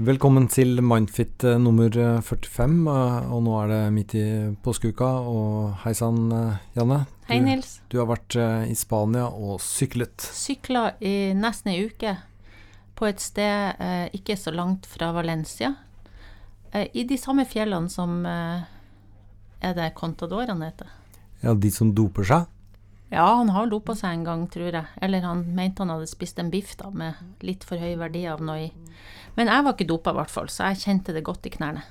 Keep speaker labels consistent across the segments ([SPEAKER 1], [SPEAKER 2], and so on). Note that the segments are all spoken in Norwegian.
[SPEAKER 1] Velkommen til Mindfit eh, nummer 45, eh, og nå er det midt i påskeuka. Og hei sann, eh, Janne.
[SPEAKER 2] Hei,
[SPEAKER 1] Du-
[SPEAKER 2] Nils.
[SPEAKER 1] Du har vært eh, i Spania og syklet.
[SPEAKER 2] Sykla i nesten ei uke på et sted eh, ikke så langt fra Valencia. Eh, I de samme fjellene som eh, Er det Contadorene heter?
[SPEAKER 1] Ja, de som doper seg.
[SPEAKER 2] Ja, han har dopa seg en gang, tror jeg. Eller han mente han hadde spist en biff da, med litt for høy verdi av noe i. Men jeg var ikke dopa, i hvert fall, så jeg kjente det godt i knærne.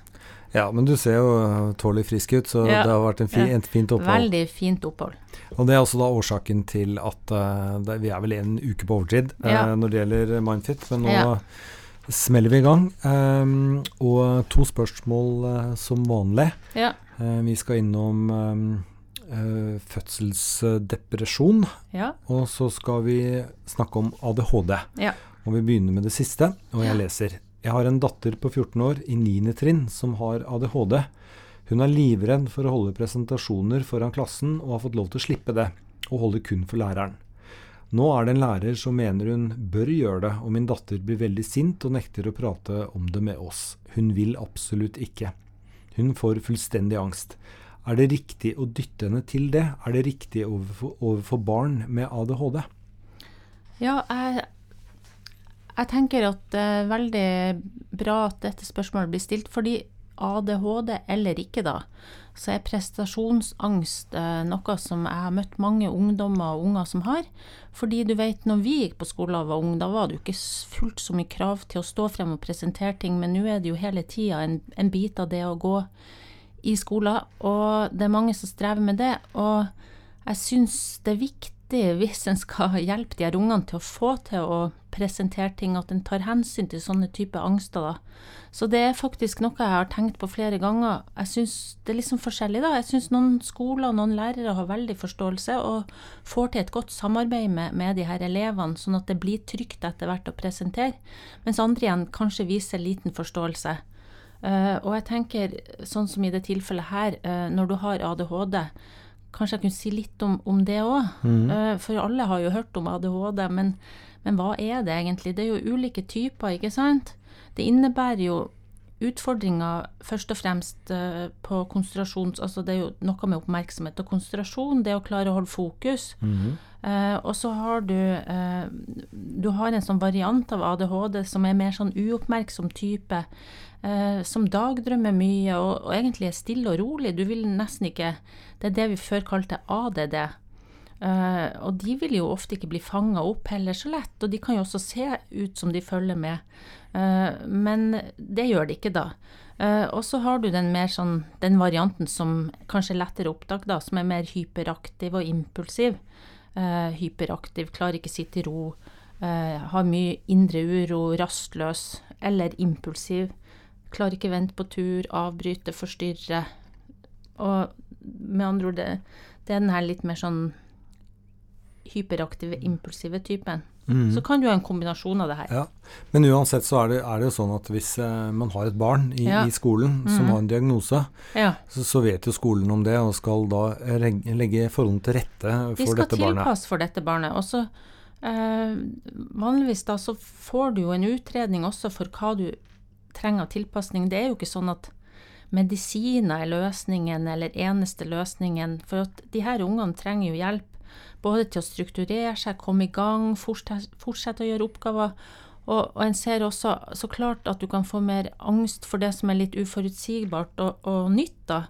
[SPEAKER 1] Ja, men du ser jo eh, tålelig frisk ut, så
[SPEAKER 2] Ja.
[SPEAKER 1] det har vært en fi,
[SPEAKER 2] Ja.
[SPEAKER 1] et fint opphold.
[SPEAKER 2] Veldig fint opphold.
[SPEAKER 1] Og det er også da årsaken til at uh, det, vi er vel en uke på overtid
[SPEAKER 2] ja.
[SPEAKER 1] uh, når det gjelder Mindfit, men nå smeller vi i gang. Um, og to spørsmål uh, som vanlig.
[SPEAKER 2] Ja.
[SPEAKER 1] Eh, vi skal innom um, eh, fødselsdepresjon,
[SPEAKER 2] Ja.
[SPEAKER 1] og så skal vi snakke om ADHD.
[SPEAKER 2] Ja.
[SPEAKER 1] Og vi begynner med det siste, og jeg leser. Jeg har en datter på 14 år i 9. trinn som har ADHD. Hun er livredd for å holde presentasjoner foran klassen, og har fått lov til å slippe det, og holder kun for læreren. Nå er det en lærer som mener hun bør gjøre det, og min datter blir veldig sint og nekter å prate om det med oss. Hun vil absolutt ikke. Hun får fullstendig angst. Er det riktig å dytte henne til det? Er det riktig overfor, overfor barn med ADHD?
[SPEAKER 2] Ja, jeg, jeg tenker at det er veldig bra at dette spørsmålet blir stilt, fordi ADHD eller ikke, da, så er prestasjonsangst eh, noe som jeg har møtt mange ungdommer og unger som har. Fordi du vet, når vi gikk på skolen og var unge, da var det jo ikke fullt så mye krav til å stå frem og presentere ting, men nå er det jo hele tida en, en bit av det å gå i skolen, og det er mange som strever med det. Og jeg syns det er viktig, hvis en skal hjelpe de her ungene til å få til å presentere ting, at en tar hensyn til sånne typer angster. da. Så det er faktisk noe jeg har tenkt på flere ganger. Jeg syns det er liksom forskjellig, da. Jeg syns noen skoler og noen lærere har veldig forståelse og får til et godt samarbeid med, med de her elevene, sånn at det blir trygt etter hvert å presentere. Mens andre igjen kanskje viser liten forståelse. Eh, og jeg tenker, sånn som i det tilfellet her, uh, når du har ADHD, kanskje jeg kunne si litt om, om det òg. for alle har jo hørt om ADHD, men, men hva er det egentlig? Det er jo ulike typer, ikke sant? Det innebærer jo utfordringer først og fremst eh, på konsentrasjons... Altså det er jo noe med oppmerksomhet og konsentrasjon, det å klare å holde fokus. Eh, og så har du eh, Du har en sånn variant av ADHD som er mer sånn uoppmerksom type. eh, som dagdrømmer mye og, og egentlig er stille og rolig. Du vil nesten ikke Det er det vi før kalte ADD. Og de vil jo ofte ikke bli fanga opp heller så lett, og de kan jo også se ut som de følger med. Men det gjør de ikke da. Og så har du den mer sånn, den varianten som kanskje er lettere opptak, da, som er mer hyperaktiv og impulsiv. Eh, hyperaktiv, klarer ikke sitte i ro, eh, har mye indre uro, rastløs eller impulsiv. Klarer ikke vente på tur, avbryte, forstyrre. Og med andre ord, det, det er den her litt mer sånn hyperaktive, impulsive typen. Så kan du ha en kombinasjon av det her.
[SPEAKER 1] Ja, Men uansett så er det, er det jo sånn at hvis eh, man har et barn i,
[SPEAKER 2] Ja.
[SPEAKER 1] i skolen som har en diagnose,
[SPEAKER 2] Ja.
[SPEAKER 1] så, så vet jo skolen om det og skal da legge forholdene til rette for dette barnet.
[SPEAKER 2] De skal tilpasse for dette barnet. Og så eh, vanligvis da så får du jo en utredning også for hva du trenger av tilpasning. Det er jo ikke sånn at medisiner er løsningen eller eneste løsningen. For at de her ungene trenger jo hjelp både til å strukturere seg, komme i gang, fortsette, å gjøre oppgaver. Og, og en ser også så klart at du kan få mer angst for det som er litt uforutsigbart og, og nytt. da.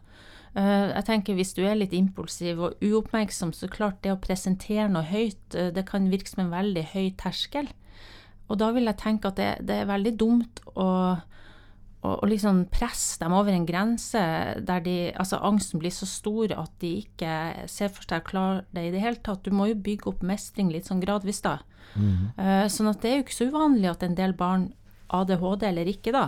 [SPEAKER 2] Eh, jeg tenker Hvis du er litt impulsiv og uoppmerksom, så klart det å presentere noe høyt, eh, det kan virke som en veldig høy terskel. Og da vil jeg tenke at det, det er veldig dumt å, å, å liksom presse dem over en grense der de, altså angsten blir så stor at de ikke ser for seg å klare det i det hele tatt. Du må jo bygge opp mestring litt sånn gradvis, da. Eh, sånn at det er jo ikke så uvanlig at en del barn, ADHD eller ikke, da,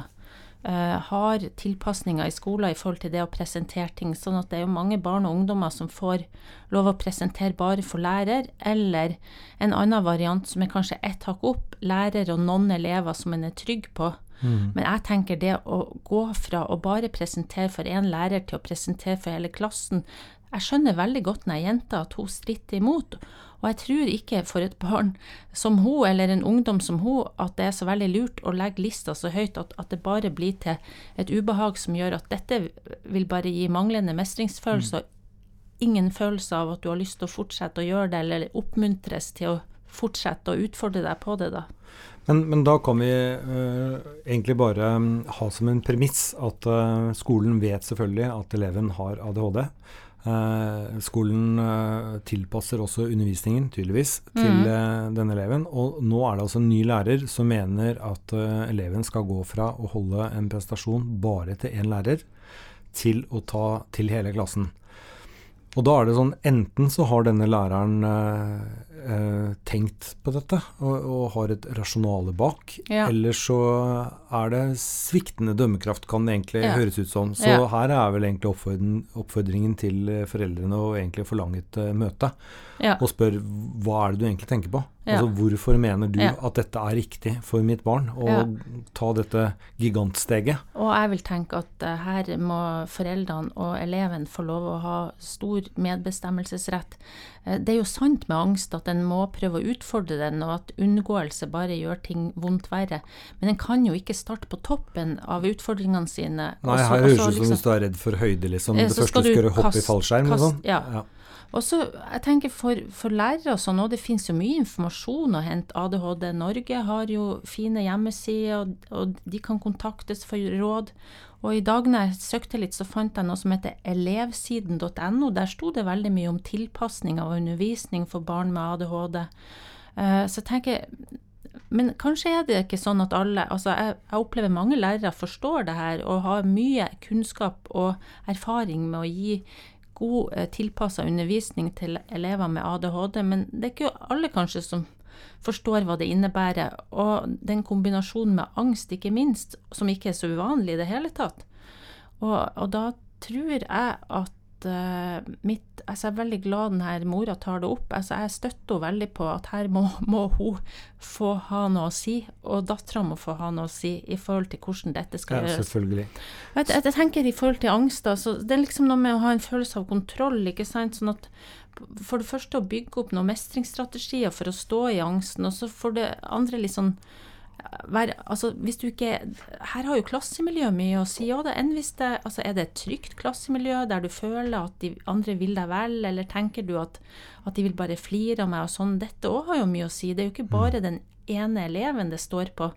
[SPEAKER 2] uh, har tilpasninger i skolen i forhold til det å presentere ting. Sånn at det er jo mange barn og ungdommer som får lov å presentere bare for lærer, eller en annen variant som er kanskje ett hakk opp, lærer og noen elever som en er trygg på. Men jeg tenker det å gå fra å bare presentere for én lærer til å presentere for hele klassen Jeg skjønner veldig godt når ei jente at hun stritter imot. Og jeg tror ikke for et barn som hun, eller en ungdom som hun, at det er så veldig lurt å legge lista så høyt at, at det bare blir til et ubehag som gjør at dette vil bare gi manglende mestringsfølelse Mm ingen følelse av at du har lyst til å fortsette å gjøre det, eller oppmuntres til å fortsette å utfordre deg på det, da.
[SPEAKER 1] Men, men da kan vi uh, egentlig bare um, ha som en premiss at uh, skolen vet selvfølgelig at eleven har ADHD. Uh, skolen tilpasser også undervisningen, tydeligvis, til mm. denne eleven. Og nå er det altså en ny lærer som mener at eleven skal gå fra å holde en prestasjon bare til én lærer, til å ta til hele klassen. Og da er det sånn enten så har denne læreren eh, eh, tenkt på dette og, og, har et rasjonale bak, ja. eller så er det sviktende dømmekraft, kan det egentlig ja. høres ut som. Så ja. her er vel egentlig oppfordringen, oppfordringen til foreldrene å egentlig forlange et uh, møte. Og spør hva er det du egentlig tenker på? Altså hvorfor mener du at dette er riktig for mitt barn? Å ta dette gigantsteget.
[SPEAKER 2] Og jeg vil tenke at uh, her må foreldrene og eleven få lov å ha stor medbestemmelsesrett. Uh, det er jo sant med angst at en må prøve å utfordre den, og at unngåelse bare gjør ting vondt verre. Men en kan jo ikke starte på toppen av utfordringene sine.
[SPEAKER 1] Nei, her høres det ut som liksom, hvis du er redd for høyde, liksom. Det første du skal gjøre, hoppe i fallskjerm og sånn.
[SPEAKER 2] Ja. ja. Og så, jeg tenker For, for lærere og sånn, og det finnes jo mye informasjon å hente. ADHD Norge har jo fine hjemmesider, og, og de kan kontaktes for råd. Og i dag når jeg søkte litt, så fant jeg noe som heter elevsiden.no. Der sto det veldig mye om tilpasning av undervisning for barn med ADHD. Uh, eh, så jeg tenker men kanskje er det ikke sånn at alle altså jeg, jeg, opplever mange lærere forstår det her og har mye kunnskap og erfaring med å gi god eh, tilpassa undervisning til elever med ADHD, men det er ikke alle kanskje som forstår hva det innebærer. Og den kombinasjonen med angst, ikke minst, som ikke er så uvanlig i det hele tatt. Og, og da tror jeg at uh, mitt altså Jeg er veldig glad denne mora tar det opp. Altså jeg støtter henne veldig på at her må, må hun få ha noe å si, og dattera må få ha noe å si i forhold til hvordan dette skal
[SPEAKER 1] ja,
[SPEAKER 2] gjøres.
[SPEAKER 1] Selvfølgelig.
[SPEAKER 2] Jeg, jeg, jeg, tenker i forhold til angst, altså, det er liksom noe med å ha en følelse av kontroll. ikke sant, sånn at For det første å bygge opp noen mestringsstrategier for å stå i angsten, og så for det andre litt sånn være, altså hvis du ikke Her har jo klassemiljøet mye å si òg. Altså er det et trygt klassemiljø der du føler at de andre vil deg vel, eller tenker du at, at de vil bare flire av meg og sånn? Dette òg har jo mye å si. Det er jo ikke bare mm. den ene eleven det står på.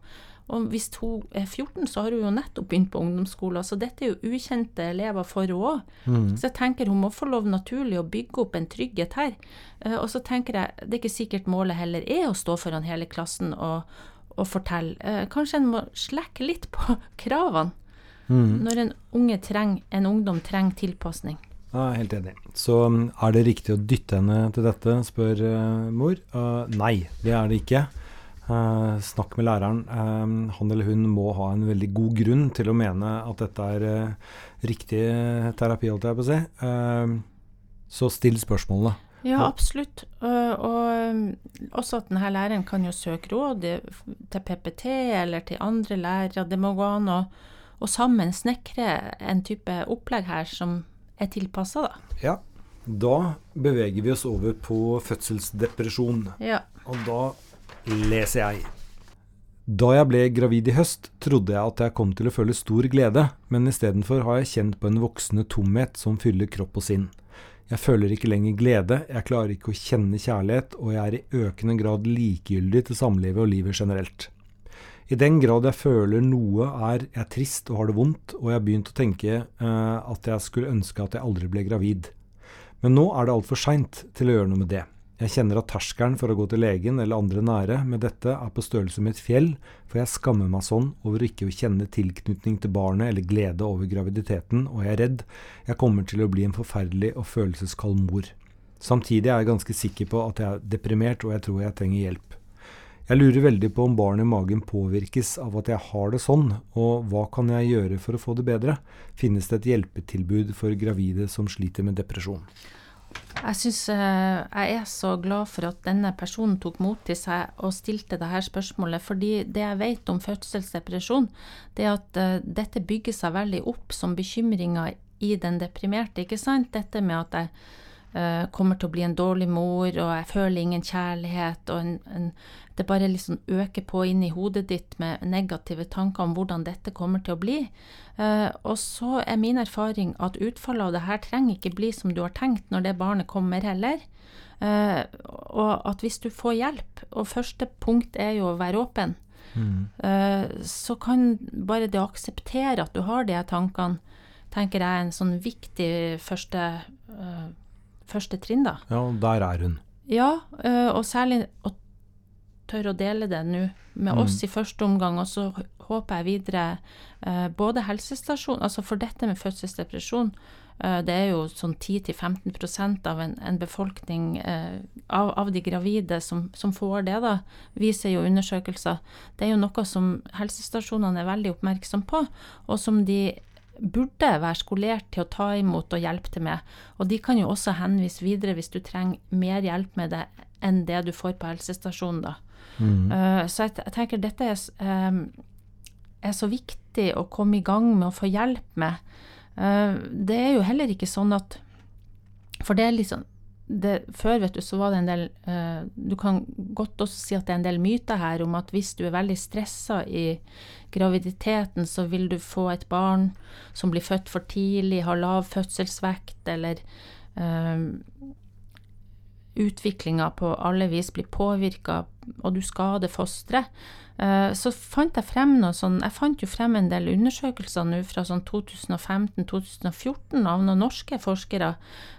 [SPEAKER 2] Og hvis hun er 14, så har hun jo nettopp begynt på ungdomsskolen. Så dette er jo ukjente elever for henne òg. Mm. Så jeg tenker hun må få lov naturlig å bygge opp en trygghet her. Uh, og så tenker jeg det er ikke sikkert målet heller er å stå foran hele klassen og, å fortelle. Eh, kanskje en må slekke litt på kravene mm. når en, unge treng, en ungdom trenger tilpasning.
[SPEAKER 1] Ja, helt enig. Så um, er det riktig å dytte henne til dette, spør uh, mor. Uh, nei, det er det ikke. Uh, snakk med læreren. Han eller hun må ha en veldig god grunn til å mene at dette er riktig terapi, holdt jeg på å si. så still spørsmålene.
[SPEAKER 2] Ja, absolutt. Og um, også at denne læreren kan jo søke råd til PPT eller til andre lærere. Det må gå an å, å sammen snekre en type opplegg her som er tilpassa, da.
[SPEAKER 1] Ja. Da beveger vi oss over på fødselsdepresjon.
[SPEAKER 2] Ja.
[SPEAKER 1] Og da leser jeg. Da jeg ble gravid i høst, trodde jeg at jeg kom til å føle stor glede, men istedenfor har jeg kjent på en voksende tomhet som fyller kropp og sinn. Jeg føler ikke lenger glede, jeg klarer ikke å kjenne kjærlighet, og jeg er i økende grad likegyldig til samlivet og livet generelt. I den grad jeg føler noe, er jeg trist og har det vondt, og jeg har begynt å tenke eh, at jeg skulle ønske at jeg aldri ble gravid. Men nå er det altfor seint til å gjøre noe med det. Jeg kjenner at terskelen for å gå til legen eller andre nære med dette er på størrelse med et fjell, for jeg skammer meg sånn over ikke å kjenne tilknytning til barnet eller glede over graviditeten, og jeg er redd jeg kommer til å bli en forferdelig og følelseskald mor. Samtidig er jeg ganske sikker på at jeg er deprimert, og jeg tror jeg trenger hjelp. Jeg lurer veldig på om barnet i magen påvirkes av at jeg har det sånn, og hva kan jeg gjøre for å få det bedre? Finnes det et hjelpetilbud for gravide som sliter med depresjon?
[SPEAKER 2] Jeg syns eh, jeg er så glad for at denne personen tok mot til seg og stilte dette spørsmålet. Fordi det jeg vet om fødselsdepresjon, det er at uh, dette bygger seg veldig opp som bekymringer i den deprimerte. Ikke sant? Dette med at jeg eh, kommer til å bli en dårlig mor, og jeg føler ingen kjærlighet, og en, en, det bare liksom øker på inn i hodet ditt med negative tanker om hvordan dette kommer til å bli. Uh, og så er min erfaring at utfallet av det her trenger ikke bli som du har tenkt når det barnet kommer heller. Uh, og at hvis du får hjelp, og første punkt er jo å være åpen, mm. så kan bare det å akseptere at du har de tankene, tenker jeg er en sånn viktig første uh, første trinn, da.
[SPEAKER 1] Ja, og der er hun.
[SPEAKER 2] Ja, øh, og særlig å tørre å dele det nå med mm. oss i første omgang, og så håper jeg videre øh, både helsestasjon Altså for dette med fødselsdepresjon, øh, det er jo sånn 10-15 av en, en befolkning av, av, de gravide som, som, får det, da, viser jo undersøkelser. Det er jo noe som helsestasjonene er veldig oppmerksom på, og som de burde være skolert til å ta imot og hjelpe til med. Og de kan jo også henvise videre hvis du trenger mer hjelp med det enn det du får på helsestasjonen, da. Mm. Uh, så jeg, jeg, tenker dette er, um, er, så viktig å komme i gang med å få hjelp med. Uh, det er jo heller ikke sånn at For det er liksom det, før vet du, så var det en del uh, Du kan godt også si at det er en del myter her om at hvis du er veldig stressa i graviditeten, så vil du få et barn som blir født for tidlig, har lav fødselsvekt, eller uh, utviklinga på alle vis blir påvirka, og du skader fosteret. Eh, så fant jeg frem noe sånn Jeg fant jo frem en del undersøkelser nå fra sånn 2015-2014 av noen norske forskere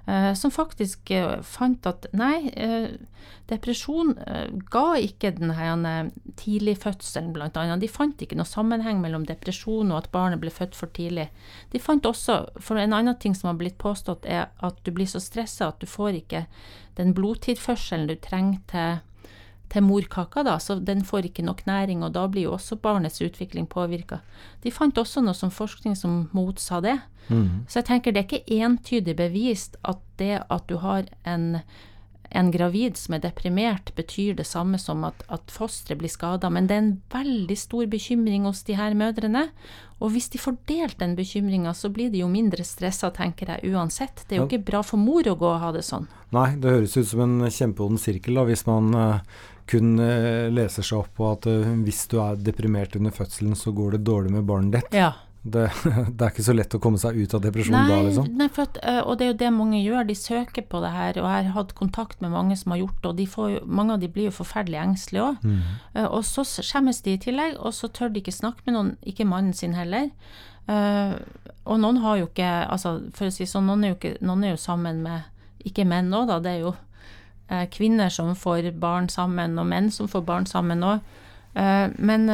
[SPEAKER 2] eh, som faktisk eh, fant at nei, depresjon ga ikke denne tidligfødselen, blant annet. De fant ikke noe sammenheng mellom depresjon og at barnet ble født for tidlig. De fant også, for en annen ting som har blitt påstått, er at du blir så stressa at du får ikke den blodtilførselen du trenger til til morkaka, da, så den får ikke nok næring, og da blir jo også barnets utvikling påvirka. De fant også noe som forskning som motsa det. Mm. Så jeg tenker det er ikke entydig bevist at det at du har en, en gravid som er deprimert, betyr det samme som at, at fosteret blir skada, men det er en veldig stor bekymring hos de her mødrene. Og hvis de får delt den bekymringa, så blir de jo mindre stressa, tenker jeg, uansett. Det er jo ikke bra for mor å gå og ha det sånn.
[SPEAKER 1] Nei, det høres ut som en kjempeond sirkel, da, hvis man uh kun eh, leser seg opp på at eh, hvis du er deprimert under fødselen, så går det dårlig med barnet ditt.
[SPEAKER 2] Ja.
[SPEAKER 1] Det, det, er ikke så lett å komme seg ut av depresjon
[SPEAKER 2] nei,
[SPEAKER 1] da, liksom.
[SPEAKER 2] Nei, at, og det er jo det mange gjør. De søker på det her. Og jeg har hatt kontakt med mange som har gjort det, og de får, mange av de blir jo forferdelig engstelige òg. Mm. Og så skjemmes de i tillegg, og så tør de ikke snakke med noen, ikke mannen sin heller. og noen har jo ikke altså For å si sånn, noen er jo, ikke, noen er jo sammen med ikke menn òg, da. Det er jo kvinner som får barn sammen, og menn som får barn sammen òg. Men,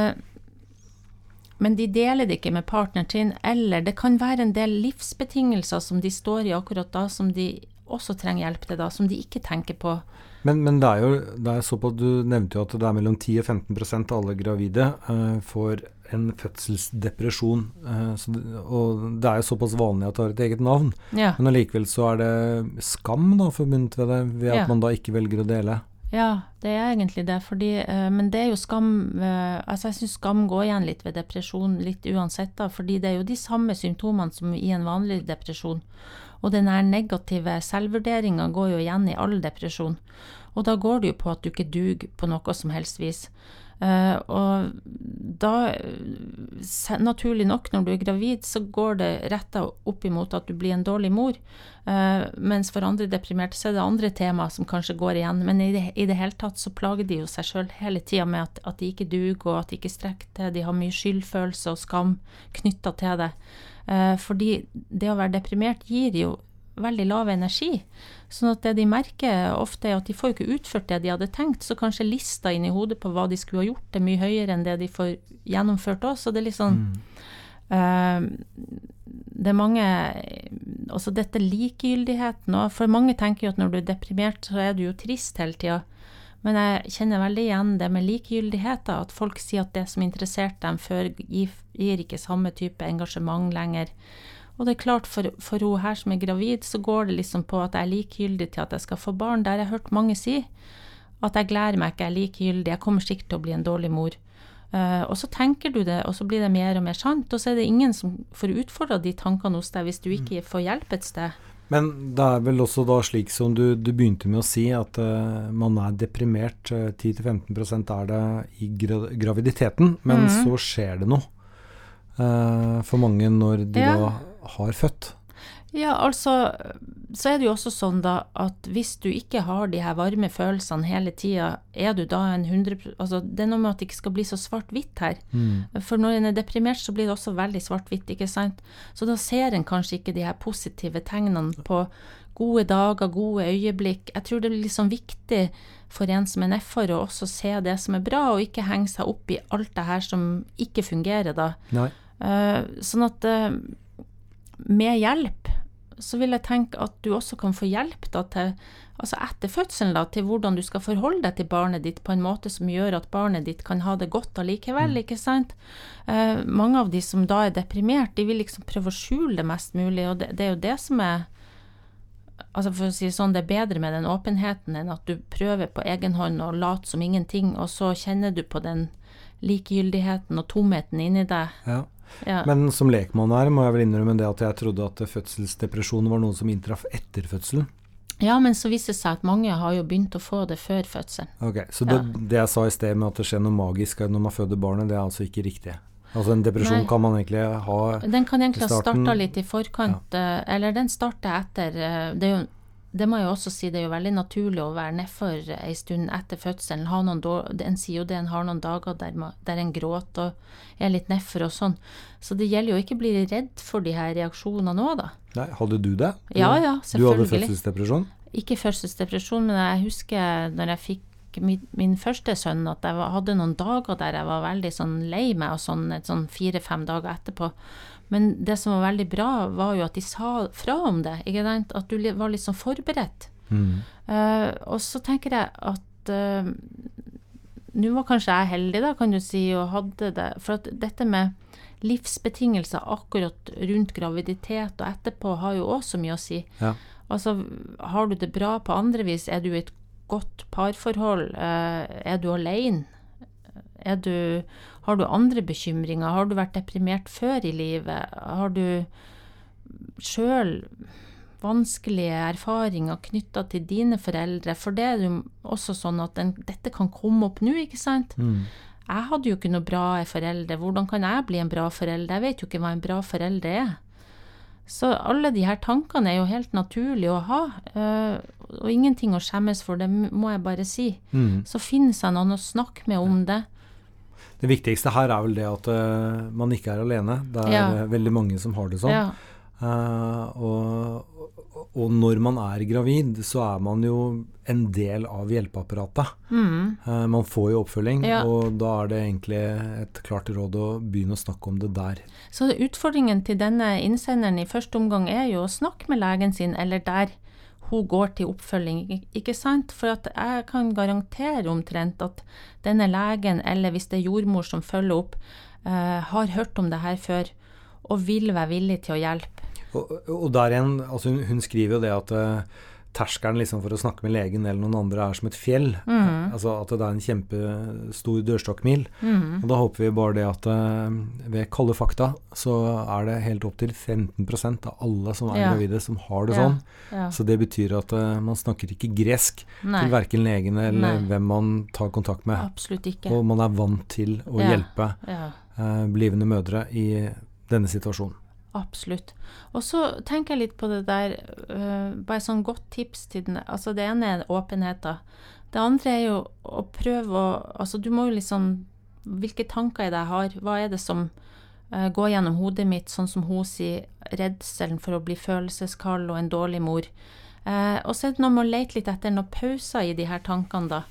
[SPEAKER 2] men de deler det ikke med partneren sin, eller det kan være en del livsbetingelser som de står i akkurat da, som de også trenger hjelp til da, som de ikke tenker på.
[SPEAKER 1] Men, men det er jo det er såpass, Du nevnte jo at det er mellom 10 og 15% av alle gravide uh, får en fødselsdepresjon. Uh, så, og det er jo såpass vanlig at det har et eget navn. Ja. Men allikevel så er det skam da forbundet ved det, ved at ja. man da ikke velger å dele.
[SPEAKER 2] Ja, det er egentlig det. Fordi, uh, men det er jo skam altså Jeg syns skam går igjen litt ved depresjon, litt uansett. da, fordi det er jo de samme symptomene som i en vanlig depresjon. Og den her negative selvvurderinga går jo igjen i all depresjon. Og da går det jo på at du ikke duger på noe som helst vis. Uh, og da, naturlig nok, når du er gravid, så går det retta opp imot at du blir en dårlig mor. Uh, mens for andre deprimerte så er det andre tema som kanskje går igjen. Men i det, i det hele tatt så plager de jo seg sjøl hele tida med at, at, de ikke duger, og at de ikke strekker til. De har mye skyldfølelse og skam knytta til det. Uh, fordi det å være deprimert gir jo veldig lav energi. Sånn at det de merker ofte, er at de får ikke utført det de hadde tenkt. Så kanskje lista inni hodet på hva de skulle ha gjort, er mye høyere enn det de får gjennomført òg. Så det er litt sånn mm. uh, Det er mange Også dette likegyldigheten òg. For mange tenker jo at når du er deprimert, så er du jo trist hele tida. Men jeg kjenner veldig igjen det med likegyldighet. At folk sier at det som interesserte dem før, gir, gir ikke samme type engasjement lenger. Og det er klart, for, for hun her som er gravid, så går det liksom på at jeg er likegyldig til at jeg skal få barn. Der har jeg hørt mange si at jeg gleder meg ikke, jeg er likegyldig, jeg kommer sikkert til å bli en dårlig mor. Uh, og så tenker du det, og så blir det mer og mer sant. Og så er det ingen som får utfordra de tankene hos deg hvis du ikke får hjelp et sted.
[SPEAKER 1] Men det er vel også da slik som du, du begynte med å si, at uh, man er deprimert. Uh, 10-15% er det i gra graviditeten, men
[SPEAKER 2] Mhm.
[SPEAKER 1] så skjer det noe for mange når de
[SPEAKER 2] Ja.
[SPEAKER 1] da har født.
[SPEAKER 2] Ja, altså, så er det jo også sånn da at hvis du ikke har de her varme følelsene hele tida, er du da en 100 Altså, det er noe med at det ikke skal bli så svart-hvitt her. For når en er deprimert, så blir det også veldig svart-hvitt, ikke sant. Så da ser en kanskje ikke de her positive tegnene på gode dager, gode øyeblikk. Jeg tror det blir liksom viktig for en som er nedfor å også se det som er bra, og ikke henge seg opp i alt det her som ikke fungerer, da.
[SPEAKER 1] Nei.
[SPEAKER 2] Uh, sånn at eh, med hjelp så vil jeg tenke at du også kan få hjelp da til, altså etter fødselen da, til hvordan du skal forholde deg til barnet ditt på en måte som gjør at barnet ditt kan ha det godt allikevel, ikke sant? Eh, mange av de som da er deprimert, de vil liksom prøve å skjule det mest mulig, og det, det er jo det som er Altså for å si sånn, det er bedre med den åpenheten enn at du prøver på egen hånd og later som ingenting, og så kjenner du på den likegyldigheten og tomheten inni deg.
[SPEAKER 1] Ja.
[SPEAKER 2] Ja.
[SPEAKER 1] Men som lekmann her må jeg vel innrømme det at jeg trodde at fødselsdepresjon var noe som inntraff etter fødselen.
[SPEAKER 2] Ja, men så viser det seg at mange har jo begynt å få det før fødselen.
[SPEAKER 1] Ok, Så det, det jeg sa i sted med at det skjer noe magisk når man føder barnet, det er altså ikke riktig? Altså en depresjon
[SPEAKER 2] Nei.
[SPEAKER 1] kan man egentlig ha
[SPEAKER 2] Den kan egentlig ha starta litt i forkant, ja. eller den starter etter eh, det, er jo, det må jeg også si, det er jo veldig naturlig å være nedfor ei stund etter fødselen. Ha noen en sier jo det, en har noen dager der, der en gråter og er litt nedfor og sånn. Så det gjelder jo ikke å bli redd for de her reaksjonene òg, da.
[SPEAKER 1] Nei, hadde du det? Du,
[SPEAKER 2] Ja, ja,
[SPEAKER 1] Du hadde fødselsdepresjon?
[SPEAKER 2] Ikke fødselsdepresjon, men jeg husker når jeg fikk min, min første sønn, at jeg var, hadde noen dager der jeg var veldig sånn lei meg, og sånn, sånn fire-fem dager etterpå. Men det som var veldig bra, var jo at de sa fra om det. ikke sant? At du var litt sånn forberedt.
[SPEAKER 1] Mm.
[SPEAKER 2] Uh, og så tenker jeg at uh, nå var kanskje jeg heldig, da, kan du si, og hadde det For at dette med livsbetingelser akkurat rundt graviditet og etterpå har jo også mye å si.
[SPEAKER 1] Ja.
[SPEAKER 2] Altså, har du det bra på andre vis? Er du i et godt parforhold? Eh, er du alene? Du, har du andre bekymringer? Har du vært deprimert før i livet? Har du sjøl vanskelige erfaringer knytta til dine foreldre? For det er jo også sånn at den, dette kan komme opp nå, ikke sant?
[SPEAKER 1] Mm.
[SPEAKER 2] Jeg hadde jo ikke noe bra foreldre. Hvordan kan jeg bli en bra forelder? Jeg vet jo ikke hva en bra forelder er. Så alle de her tankene er jo helt naturlige å ha, eh, og ingenting å skjemmes for, det må jeg bare si.
[SPEAKER 1] Mm.
[SPEAKER 2] Så finn seg noen å snakke med om det.
[SPEAKER 1] Det viktigste her er vel det at uh, man ikke er alene. Det er
[SPEAKER 2] Ja.
[SPEAKER 1] eh, veldig mange som har det sånn.
[SPEAKER 2] Ja.
[SPEAKER 1] Uh, og, og når man er gravid, så er man jo en del av hjelpeapparatet.
[SPEAKER 2] Mm.
[SPEAKER 1] Uh, man får jo oppfølging,
[SPEAKER 2] Ja.
[SPEAKER 1] og da er det egentlig et klart råd å begynne å snakke om det der.
[SPEAKER 2] Så utfordringen til denne innsenderen i første omgang er jo å snakke med legen sin, eller der hun går til oppfølging, ikke sant? For jeg kan garantere omtrent at denne legen, eller hvis det er jordmor som følger opp, eh, har hørt om det her før, og vil være villig til å hjelpe.
[SPEAKER 1] Og, og der igjen, altså hun, hun skriver jo det at eh, terskelen liksom for å snakke med legen eller noen andre er som et fjell.
[SPEAKER 2] Mhm.
[SPEAKER 1] Altså at det er en kjempestor dørstokkmil.
[SPEAKER 2] Mhm.
[SPEAKER 1] Og da håper vi bare det at eh, ved kalde fakta så er det helt opp til 15% av alle som er
[SPEAKER 2] Ja.
[SPEAKER 1] gravide, som har det
[SPEAKER 2] Ja.
[SPEAKER 1] sånn.
[SPEAKER 2] Ja.
[SPEAKER 1] Så det betyr at eh, man snakker ikke gresk
[SPEAKER 2] Nei,
[SPEAKER 1] til verken legene eller
[SPEAKER 2] Nei.
[SPEAKER 1] hvem man tar kontakt med.
[SPEAKER 2] absolutt ikke.
[SPEAKER 1] Og man er vant til å hjelpe eh, blivende mødre i denne situasjonen.
[SPEAKER 2] Absolutt. Og så tenker jeg litt på det der, uh, bare sånn godt tips til den Altså det ene er åpenhet, da. Det andre er jo å prøve å Altså du må jo liksom Hvilke tanker er jeg har? Hva er det som uh, går gjennom hodet mitt, sånn som hun sier, redselen for å bli følelseskald og en dårlig mor. Uh, og så er det noe med å lete litt etter noen pauser i de her tankene, da.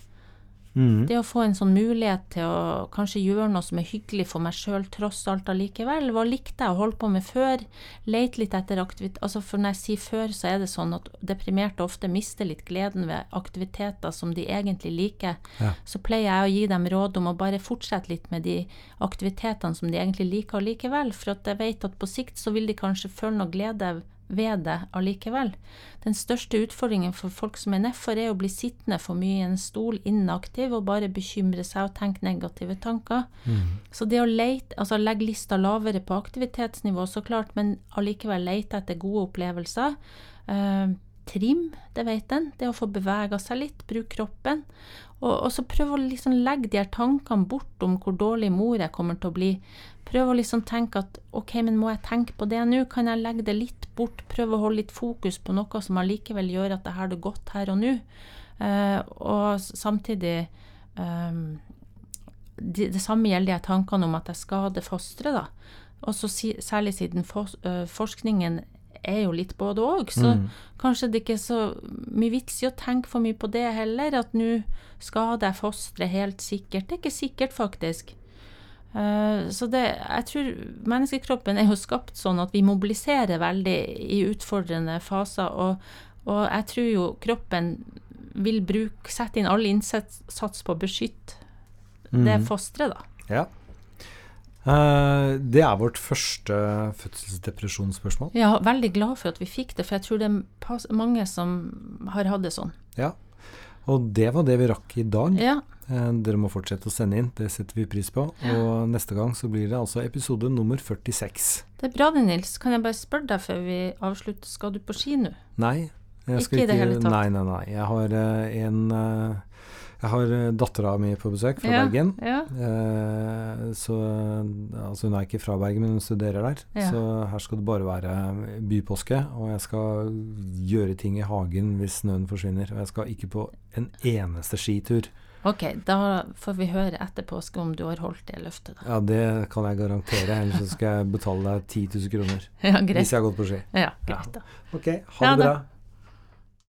[SPEAKER 1] Mhm.
[SPEAKER 2] Det å få en sånn mulighet til å kanskje gjøre noe som er hyggelig for meg sjøl, tross alt allikevel. Hva likte jeg å holde på med før? leite litt etter aktivitet Altså For når jeg sier før, så er det sånn at deprimerte ofte mister litt gleden ved aktiviteter som de egentlig liker.
[SPEAKER 1] Ja.
[SPEAKER 2] Så pleier jeg å gi dem råd om å bare fortsette litt med de aktivitetene som de egentlig liker allikevel. For at jeg vet at på sikt så vil de kanskje føle noe glede ved det allikevel. Den største utfordringen for folk som er nedfor, er å bli sittende for mye i en stol inaktiv og bare bekymre seg og tenke negative tanker. Så det å lete, altså legge lista lavere på aktivitetsnivå, så klart, men allikevel lete etter gode opplevelser. Eh, trim, det vet en. Det å få bevega seg litt, bruke kroppen. Og, og så prøve å liksom legge de her tankene bort om hvor dårlig mor jeg kommer til å bli. Prøve å liksom tenke at ok, men må jeg tenke på det nå? Kan jeg legge det litt bort? Prøve å holde litt fokus på noe som allikevel gjør at jeg har det godt her og nå. Eh, og samtidig eh, det, det, samme gjelder de tankene om at jeg skader fosteret, da. Og så si, særlig siden for, uh, forskningen er jo litt både òg, så mm. kanskje det ikke er så mye vits i å tenke for mye på det heller. At nå skader jeg fosteret helt sikkert. Det er ikke sikkert, faktisk. Uh, så det, jeg tror menneskekroppen er jo skapt sånn at vi mobiliserer veldig i utfordrende faser. Og, og jeg tror jo kroppen vil bruke, sette inn all innsats på å beskytte mm. det fosteret, da.
[SPEAKER 1] Ja. Uh, det er vårt første fødselsdepresjonsspørsmål.
[SPEAKER 2] Ja, veldig glad for at vi fikk det, for jeg tror det er mange som har hatt det sånn.
[SPEAKER 1] Ja, og det var det vi rakk i dag.
[SPEAKER 2] Ja.
[SPEAKER 1] Uh, dere må fortsette å sende inn, det setter vi pris på. Og neste gang så blir det altså episode nummer 46.
[SPEAKER 2] Det er bra det, Nils. Kan jeg bare spørre deg før vi avslutter, skal du på ski nå?
[SPEAKER 1] Nei.
[SPEAKER 2] ikke i det hele tatt?
[SPEAKER 1] Nei, nei, nei. Jeg har uh, en jeg har eh, dattera mi på besøk fra ja, Bergen. Ja. Eh, så altså hun er ikke fra Bergen, men hun studerer der. Ja. Så her skal det bare være bypåske. Og jeg skal gjøre ting i hagen hvis snøen forsvinner. Og jeg skal ikke på en eneste skitur.
[SPEAKER 2] Ok, da får vi høre etter påske om du har holdt det løftet, da.
[SPEAKER 1] Ja, det kan jeg garantere. Ellers så skal jeg betale deg 10 000 kroner.
[SPEAKER 2] Ja.
[SPEAKER 1] Hvis jeg har gått på ski.
[SPEAKER 2] Ja, greit da.
[SPEAKER 1] Ok, ha det bra.